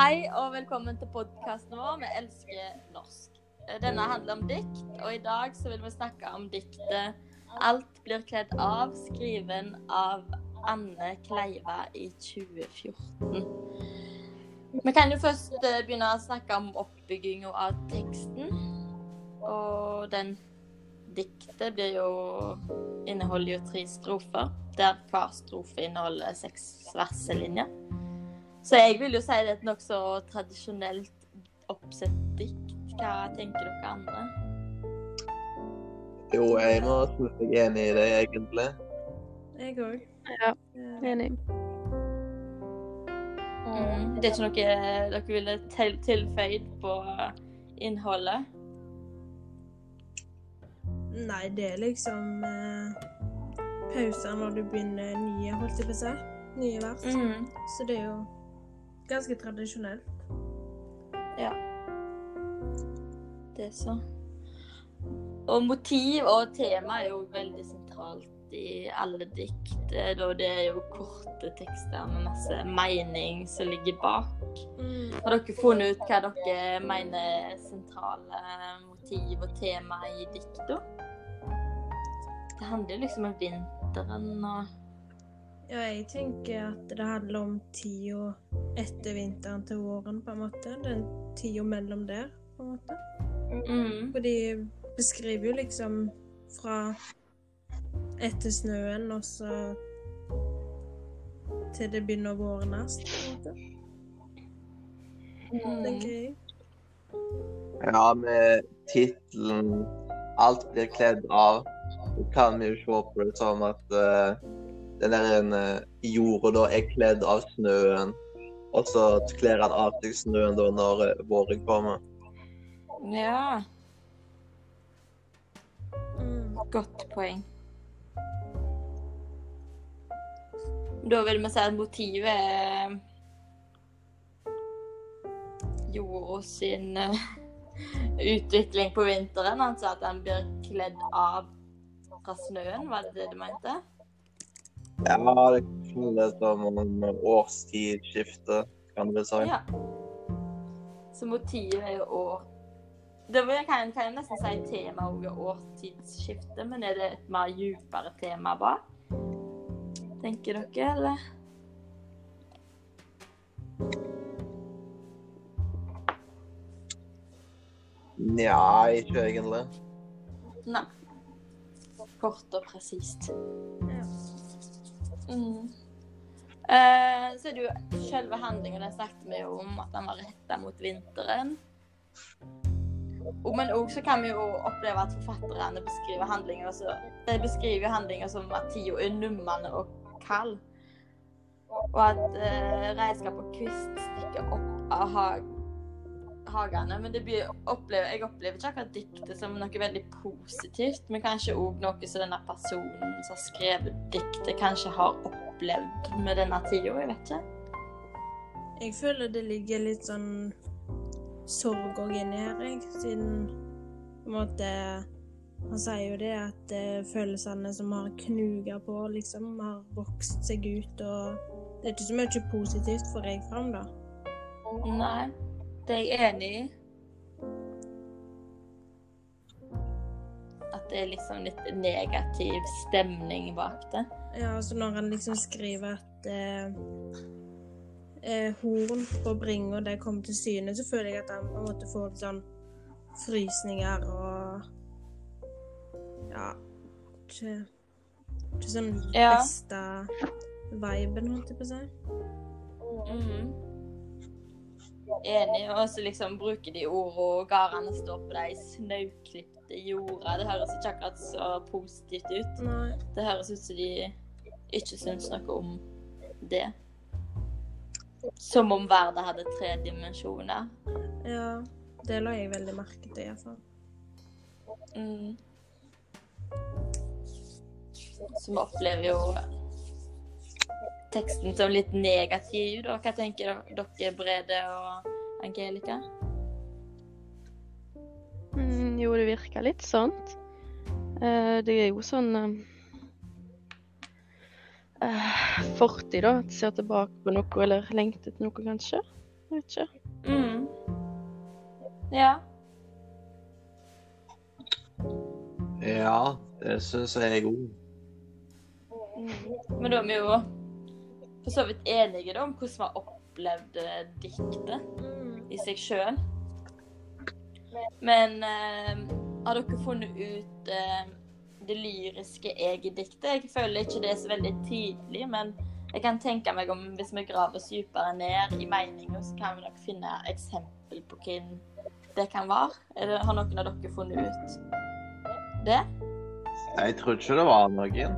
Hei og velkommen til podkasten vår Vi elsker norsk. Denne handler om dikt, og i dag så vil vi snakke om diktet 'Alt blir kledd av', skriven av Anne Kleiva i 2014. Vi kan jo først eh, begynne å snakke om oppbygginga av teksten. Og den diktet blir jo inneholder jo tre strofer, der hver strofe inneholder seks verselinjer. Så jeg vil jo si det er et nokså tradisjonelt oppsett dikt. Hva tenker dere andre? Jo, jeg må si meg enig i det, egentlig. Jeg òg. Ja, enig. Mm. Det er ikke noe dere ville til tilføyd på innholdet? Nei, det er liksom eh, pauser når du begynner nye, holdt jeg på å si. Nye vers. Mm. Så det er jo ganske tradisjonelt. Ja. Det er så. Og motiv og tema er jo veldig sentralt i alle dikt. eh, Da det er jo korte tekster med masse mening som ligger bak. Mm. Har dere funnet ut hva dere mener er sentrale motiv og tema i dikta? Det handler liksom om vinteren og Ja, jeg tenker at det handler om tida etter vinteren til våren, på en måte. Den tida mellom der, på en måte. mm. For de beskriver jo liksom fra etter snøen og så til det begynner å vårnes, på en måte. Tenker jeg. Ja, med tittelen 'Alt blir kledd av', kan vi jo se på det som at eh, den der en, eh, jorda da er kledd av snøen. Og så kler han av seg snøen da når eh, våren kommer. Ja, Mm. godt poeng. Da vil vi si at motivet er jorda sin eh, utvikling på vinteren. Altså at han blir kledd av fra snøen, var det det du mente? Ja, det føles som om årstidsskifte, kan du si. Ja. Så motivet er jo år... Det vil jeg, kan, kan jeg nesten si tema også er årstidsskifte, men er det et mer djupere tema bak? Tenker dere, eller? Nja, ikke egentlig. Nei. Kort og presist. Ja. Mm. Eh, så er det jo selve handlingen, den snakket vi om at den var retta mot vinteren. Men òg så kan vi jo oppleve at forfatterne beskriver handlinger så, De beskriver handlinger som at tida er nummende og kald. Og at eh, redskap og kvist stikker opp av hag hagene. Men det blir, opplever, jeg opplever ikke akkurat diktet som noe veldig positivt, men kanskje òg noe som denne personen som har skrevet diktet, kanskje har opplevd med denne tida. Jeg vet ikke. Jeg føler det ligger litt sånn sorg òg inni her, jeg. Siden på en måte Han sier jo det at eh, følelsene som har knuga på, liksom, har vokst seg ut, og det er ikke så mye positivt for jeg fram, da. Nei, det er jeg enig i. At det er liksom litt negativ stemning bak det. Ja, altså når han liksom skriver at eh, eh, horn på bringa det kommer til syne, så føler jeg at han på en måte får litt sånn frysninger og Ja. Ikke, ikke sånn Ja. beste viben, holdt jeg på å si. Mhm. Enig. Og så liksom bruker de ord, og gårdene står på de snauklipte jorda. Det høres ikke akkurat så positivt ut. Nei. Det høres ut som de ikke syns noe om det. Som om verden hadde tre dimensjoner. Ja. Det la jeg veldig merke til, iallfall. Mm. Så vi opplever jo teksten som litt negativ. Da. Hva tenker dere, Brede og Angelica? Mm, jo, det virker litt sånt. Uh, det er jo sånn eh, eh, fortid, da. At ser tilbake på noe eller lengter til noe, kanskje. Vet ikke. Mm. Ja. Ja, det syns jeg òg. Men da er vi jo for så vidt enige da, om hvordan vi har opplevd eh, diktet Mm. i seg sjøl. Men eh, har dere funnet ut eh, det lyriske jeg i diktet? Jeg føler ikke det er så veldig tydelig, men jeg kan tenke meg om hvis vi graver oss dypere ned i meninga, så kan vi nok finne eksempel på hvem det kan være. Eller har noen av dere funnet ut det? Jeg tror ikke det var noen.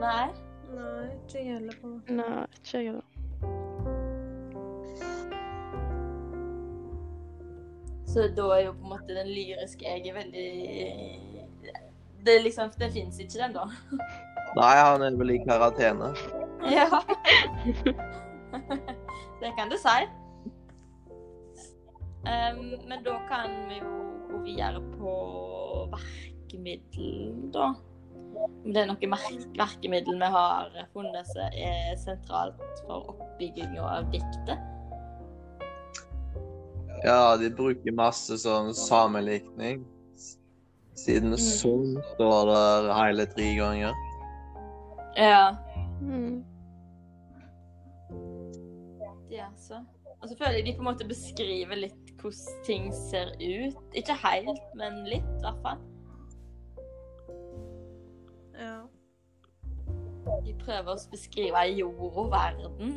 Nei? Nei, ikke jeg heller på. Nei, ikke jeg heller. Så da er jo på en måte den lyriske jeg er veldig Det er liksom, det fins ikke, den, da. Nei, han er vel i karantene. Ja. det kan du si. Um, men da kan vi jo gå videre på verkemiddel, da. Om det er noe merk verkemiddel vi har funnet som er sentralt for oppbygginga av diktet. Ja, de bruker masse sånn sammenlikning. Siden sånn står det hele tre ganger. Ja. Mm. Ja, så. Og så føler jeg de på en måte beskriver litt hvordan ting ser ut. Ikke helt, men litt, i hvert fall. Prøver å beskrive jord og verden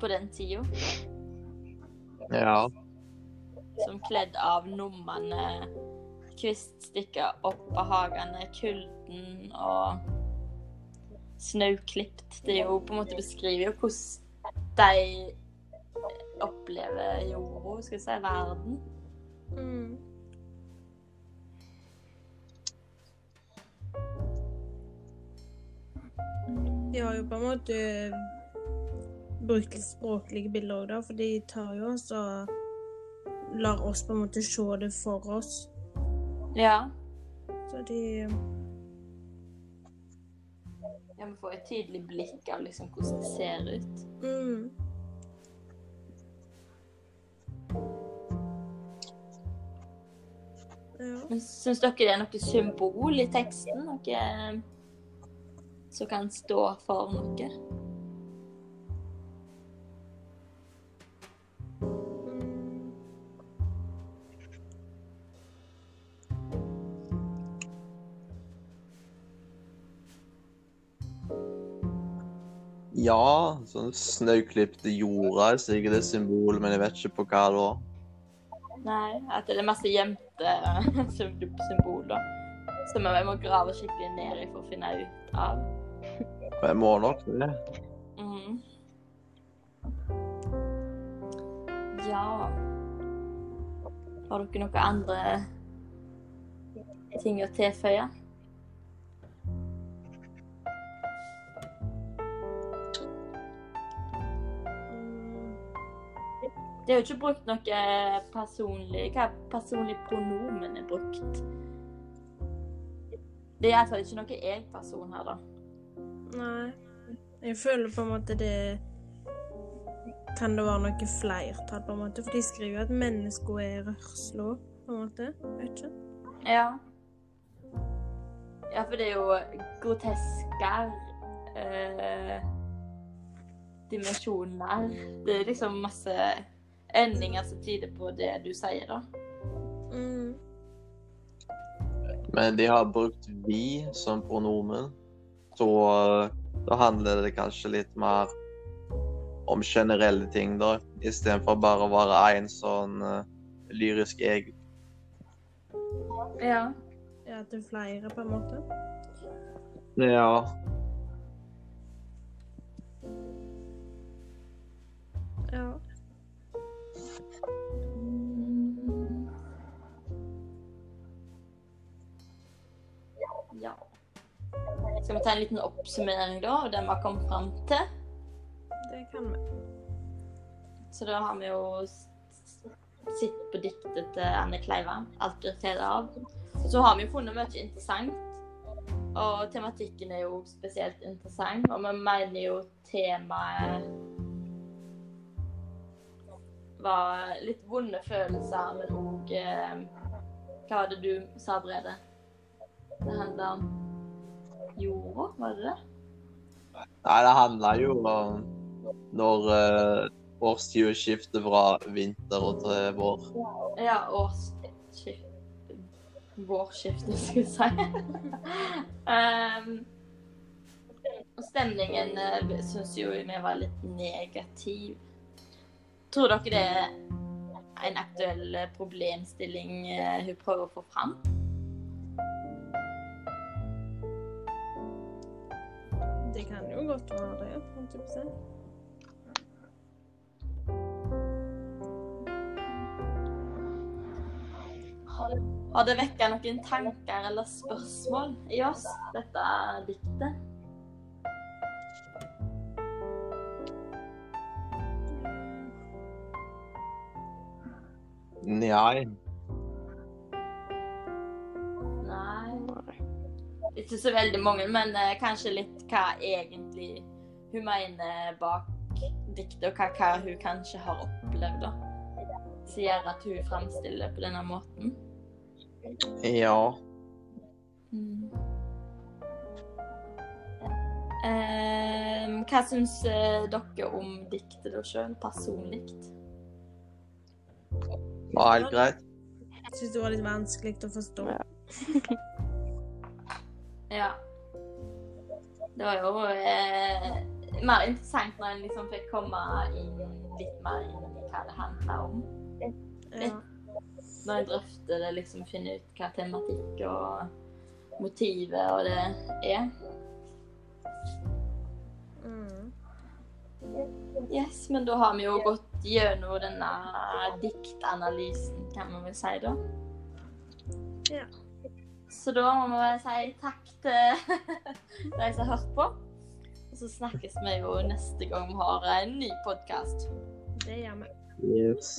på den tida. Ja. Som kledd av nummene, kviststikker opp av hagene, kulden og snauklipt. Det er jo på en måte beskriver jo hvordan de opplever jorda, skal vi si, verden. Mm. De har jo på en måte brukt litt språklige bilder òg, da, for de tar jo oss og lar oss på en måte se det for oss. Ja. Så de ja. Vi får et tydelig blikk av liksom hvordan det ser ut. mm. Ja. Syns dere det er noe symbol i teksten? Noe som kan stå for noe? Ja, sånn snauklipte jorda er sikkert et symbol, men jeg vet ikke på hva da. Nei, at det er masse gjemte sym- symboler som vi må grave skikkelig ned i for å finne ut av. Jeg må nok det. Mm. Ja Har dere noen andre ting å tilføye? Mm. Det er jo ikke brukt noe personlig Hva personlig pronomen er brukt? Det er iallfall ikke noe jeg-person her, da. Nei. Jeg føler på en måte det Kan det være noe flertall, på en måte? For de skriver jo at mennesker er rørsla, på en måte. Vet ikke. Ja. Ja, for det er jo grotesker eh, Dimensjoner. Det er liksom masse endinger som tyder på det du sier, da. Mm. Men de har brukt vi som pronomen, så eh, da handler det kanskje litt mer om generelle ting, da, istedenfor bare å være én sånn uh, lyrisk jeg. Ja. Ja, til flere, på en måte. Ja. Ja. Skal vi ta en liten oppsummering, da, av det vi har kommet fram til? Det kan vi. Så da har vi jo sett på diktet til Anne Kleiva, 'Alt blir kledd av'. Og så har vi jo funnet mye interessant. Og tematikken er jo spesielt interessant. Og vi mener jo temaet var litt vonde følelser, men òg eh, Hva var det du sa, Brede? Det handler om jorda, var det det? Nei, det handla jo om når uh, årstidsskiftet fra vinter og til vår. Ja, årsskift Vårskiftet, skulle jeg si. um, og stemningen uh, syns jo vi var litt negativ. Tror dere det er en aktuell eh, problemstilling uh, hun prøver å få fram? På å si. Har det vekket noen tanker eller spørsmål i oss, dette diktet? Nei. Ikke så veldig mange, men uh, kanskje litt hva egentlig hun mener bak diktet, og hva, hva hun kanskje har opplevd, da. Som gjør at hun framstiller på denne måten. Ja. Mm. Eh, hva syns eh, dere om diktet da sjøl, personlig? Var helt greit. Jeg syns det var litt vanskelig å forstå. Ja. Ja. Det var jo eh, mer interessant når en liksom fikk komme inn litt mer inn i hva det handla om. Ja. Når en drøfter det, liksom finne ut hva tematikk og motivet og det er. Mm. Yes, men da har vi jo gått gjennom denne diktanalysen, kan man vel si da. Ja. Så da må vi si takk til de som har hørt på. Og så snakkes vi jo neste gang vi har en ny podkast. Det gjør vi. Yes.